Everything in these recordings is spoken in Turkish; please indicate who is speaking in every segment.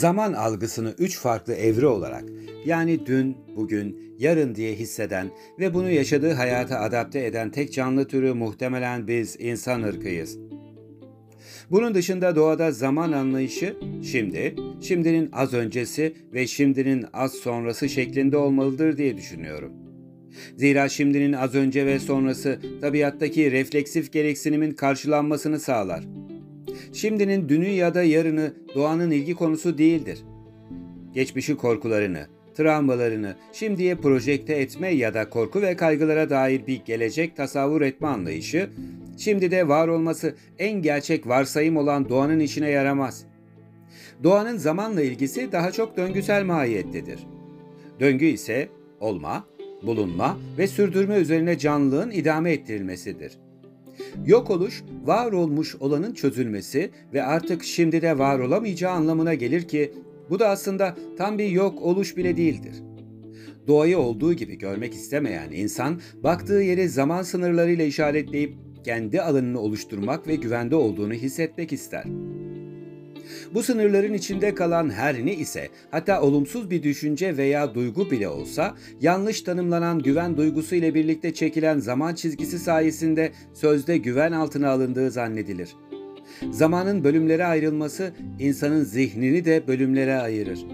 Speaker 1: zaman algısını üç farklı evre olarak yani dün, bugün, yarın diye hisseden ve bunu yaşadığı hayata adapte eden tek canlı türü muhtemelen biz insan ırkıyız. Bunun dışında doğada zaman anlayışı şimdi, şimdinin az öncesi ve şimdinin az sonrası şeklinde olmalıdır diye düşünüyorum. Zira şimdinin az önce ve sonrası tabiattaki refleksif gereksinimin karşılanmasını sağlar. Şimdinin dünü ya da yarını doğanın ilgi konusu değildir. Geçmişi korkularını, travmalarını şimdiye projekte etme ya da korku ve kaygılara dair bir gelecek tasavvur etme anlayışı, şimdi de var olması en gerçek varsayım olan doğanın işine yaramaz. Doğanın zamanla ilgisi daha çok döngüsel mahiyettedir. Döngü ise olma, bulunma ve sürdürme üzerine canlılığın idame ettirilmesidir. Yok oluş, var olmuş olanın çözülmesi ve artık şimdi de var olamayacağı anlamına gelir ki bu da aslında tam bir yok oluş bile değildir. Doğayı olduğu gibi görmek istemeyen insan, baktığı yeri zaman sınırlarıyla işaretleyip kendi alanını oluşturmak ve güvende olduğunu hissetmek ister. Bu sınırların içinde kalan her ne ise, hatta olumsuz bir düşünce veya duygu bile olsa, yanlış tanımlanan güven duygusu ile birlikte çekilen zaman çizgisi sayesinde sözde güven altına alındığı zannedilir. Zamanın bölümlere ayrılması insanın zihnini de bölümlere ayırır.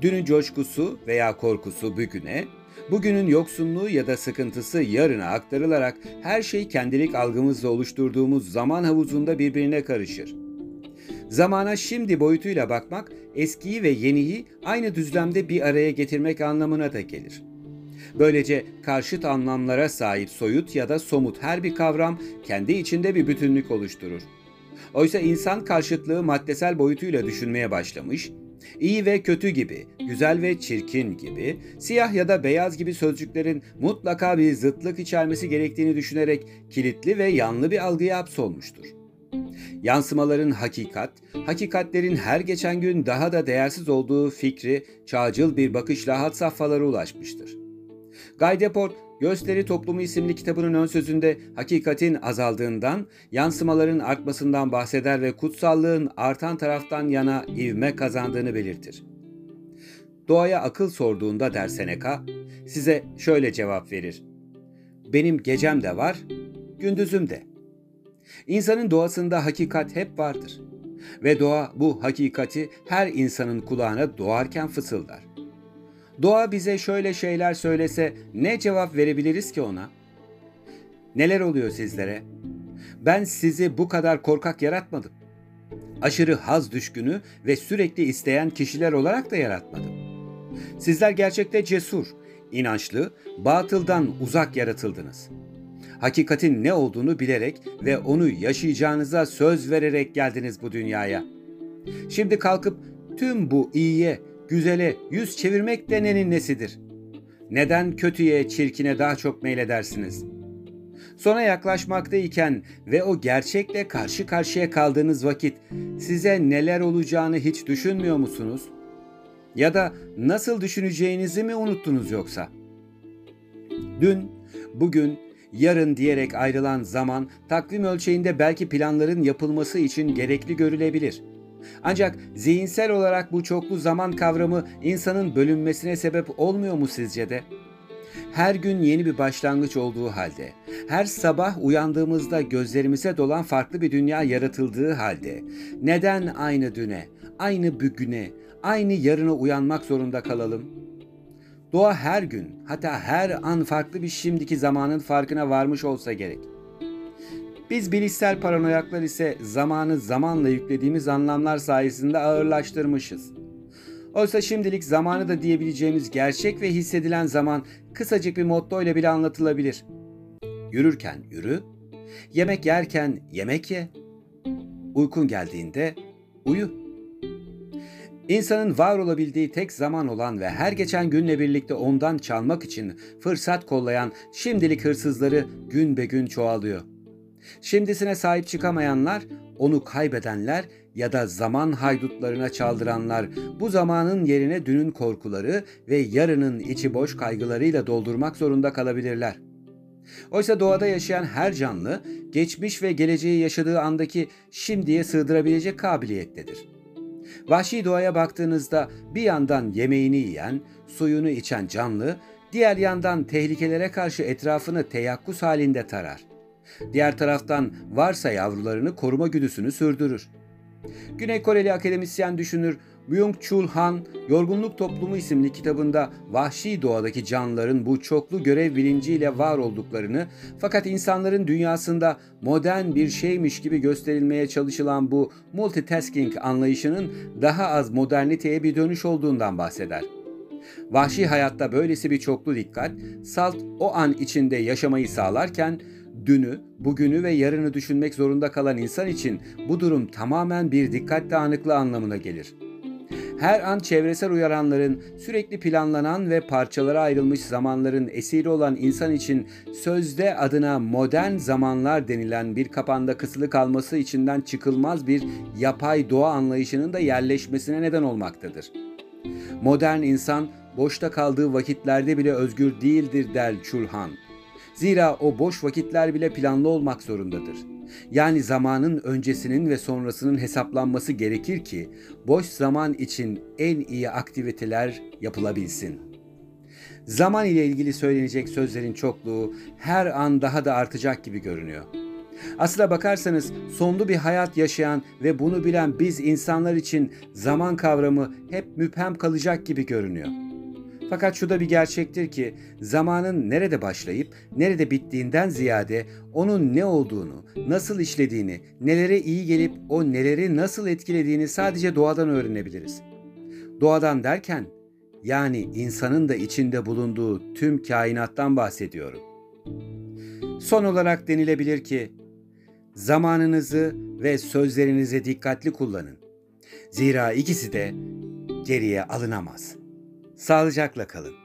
Speaker 1: Dünün coşkusu veya korkusu bugüne, bugünün yoksunluğu ya da sıkıntısı yarına aktarılarak her şey kendilik algımızla oluşturduğumuz zaman havuzunda birbirine karışır. Zamana şimdi boyutuyla bakmak, eskiyi ve yeniyi aynı düzlemde bir araya getirmek anlamına da gelir. Böylece karşıt anlamlara sahip soyut ya da somut her bir kavram kendi içinde bir bütünlük oluşturur. Oysa insan karşıtlığı maddesel boyutuyla düşünmeye başlamış, iyi ve kötü gibi, güzel ve çirkin gibi, siyah ya da beyaz gibi sözcüklerin mutlaka bir zıtlık içermesi gerektiğini düşünerek kilitli ve yanlı bir algıya hapsolmuştur. Yansımaların hakikat, hakikatlerin her geçen gün daha da değersiz olduğu fikri çağcıl bir bakışla hat safhalara ulaşmıştır. Guy Deport, Gösteri Toplumu isimli kitabının ön sözünde hakikatin azaldığından, yansımaların artmasından bahseder ve kutsallığın artan taraftan yana ivme kazandığını belirtir. Doğaya akıl sorduğunda der Seneca, size şöyle cevap verir. Benim gecem de var, gündüzüm de.'' İnsanın doğasında hakikat hep vardır. Ve doğa bu hakikati her insanın kulağına doğarken fısıldar. Doğa bize şöyle şeyler söylese ne cevap verebiliriz ki ona? Neler oluyor sizlere? Ben sizi bu kadar korkak yaratmadım. Aşırı haz düşkünü ve sürekli isteyen kişiler olarak da yaratmadım. Sizler gerçekte cesur, inançlı, batıldan uzak yaratıldınız.'' Hakikatin ne olduğunu bilerek ve onu yaşayacağınıza söz vererek geldiniz bu dünyaya. Şimdi kalkıp tüm bu iyiye, güzele yüz çevirmek denenin nesidir? Neden kötüye, çirkine daha çok meyledersiniz? Sona yaklaşmaktayken ve o gerçekle karşı karşıya kaldığınız vakit size neler olacağını hiç düşünmüyor musunuz? Ya da nasıl düşüneceğinizi mi unuttunuz yoksa? Dün, bugün yarın diyerek ayrılan zaman takvim ölçeğinde belki planların yapılması için gerekli görülebilir. Ancak zihinsel olarak bu çoklu zaman kavramı insanın bölünmesine sebep olmuyor mu sizce de? Her gün yeni bir başlangıç olduğu halde, her sabah uyandığımızda gözlerimize dolan farklı bir dünya yaratıldığı halde, neden aynı düne, aynı bugüne, aynı yarına uyanmak zorunda kalalım?'' Doğa her gün hatta her an farklı bir şimdiki zamanın farkına varmış olsa gerek. Biz bilişsel paranoyaklar ise zamanı zamanla yüklediğimiz anlamlar sayesinde ağırlaştırmışız. Oysa şimdilik zamanı da diyebileceğimiz gerçek ve hissedilen zaman kısacık bir motto ile bile anlatılabilir. Yürürken yürü, yemek yerken yemek ye, uykun geldiğinde uyu. İnsanın var olabildiği tek zaman olan ve her geçen günle birlikte ondan çalmak için fırsat kollayan şimdilik hırsızları gün be gün çoğalıyor. Şimdisine sahip çıkamayanlar, onu kaybedenler ya da zaman haydutlarına çaldıranlar bu zamanın yerine dünün korkuları ve yarının içi boş kaygılarıyla doldurmak zorunda kalabilirler. Oysa doğada yaşayan her canlı geçmiş ve geleceği yaşadığı andaki şimdiye sığdırabilecek kabiliyettedir. Vahşi doğaya baktığınızda bir yandan yemeğini yiyen, suyunu içen canlı, diğer yandan tehlikelere karşı etrafını teyakkuz halinde tarar. Diğer taraftan varsa yavrularını koruma güdüsünü sürdürür. Güney Koreli akademisyen düşünür Byung-Chul Han, Yorgunluk Toplumu isimli kitabında vahşi doğadaki canlıların bu çoklu görev bilinciyle var olduklarını fakat insanların dünyasında modern bir şeymiş gibi gösterilmeye çalışılan bu multitasking anlayışının daha az moderniteye bir dönüş olduğundan bahseder. Vahşi hayatta böylesi bir çoklu dikkat, salt o an içinde yaşamayı sağlarken dünü, bugünü ve yarını düşünmek zorunda kalan insan için bu durum tamamen bir dikkat dağınıklığı anlamına gelir. Her an çevresel uyaranların, sürekli planlanan ve parçalara ayrılmış zamanların esiri olan insan için sözde adına modern zamanlar denilen bir kapanda kısılı kalması içinden çıkılmaz bir yapay doğa anlayışının da yerleşmesine neden olmaktadır. Modern insan boşta kaldığı vakitlerde bile özgür değildir der Çulhan. Zira o boş vakitler bile planlı olmak zorundadır. Yani zamanın öncesinin ve sonrasının hesaplanması gerekir ki boş zaman için en iyi aktiviteler yapılabilsin. Zaman ile ilgili söylenecek sözlerin çokluğu her an daha da artacak gibi görünüyor. Aslına bakarsanız sonlu bir hayat yaşayan ve bunu bilen biz insanlar için zaman kavramı hep müphem kalacak gibi görünüyor. Fakat şu da bir gerçektir ki zamanın nerede başlayıp nerede bittiğinden ziyade onun ne olduğunu, nasıl işlediğini, nelere iyi gelip o neleri nasıl etkilediğini sadece doğadan öğrenebiliriz. Doğadan derken yani insanın da içinde bulunduğu tüm kainattan bahsediyorum. Son olarak denilebilir ki zamanınızı ve sözlerinizi dikkatli kullanın. Zira ikisi de geriye alınamaz.'' Sağlıcakla kalın.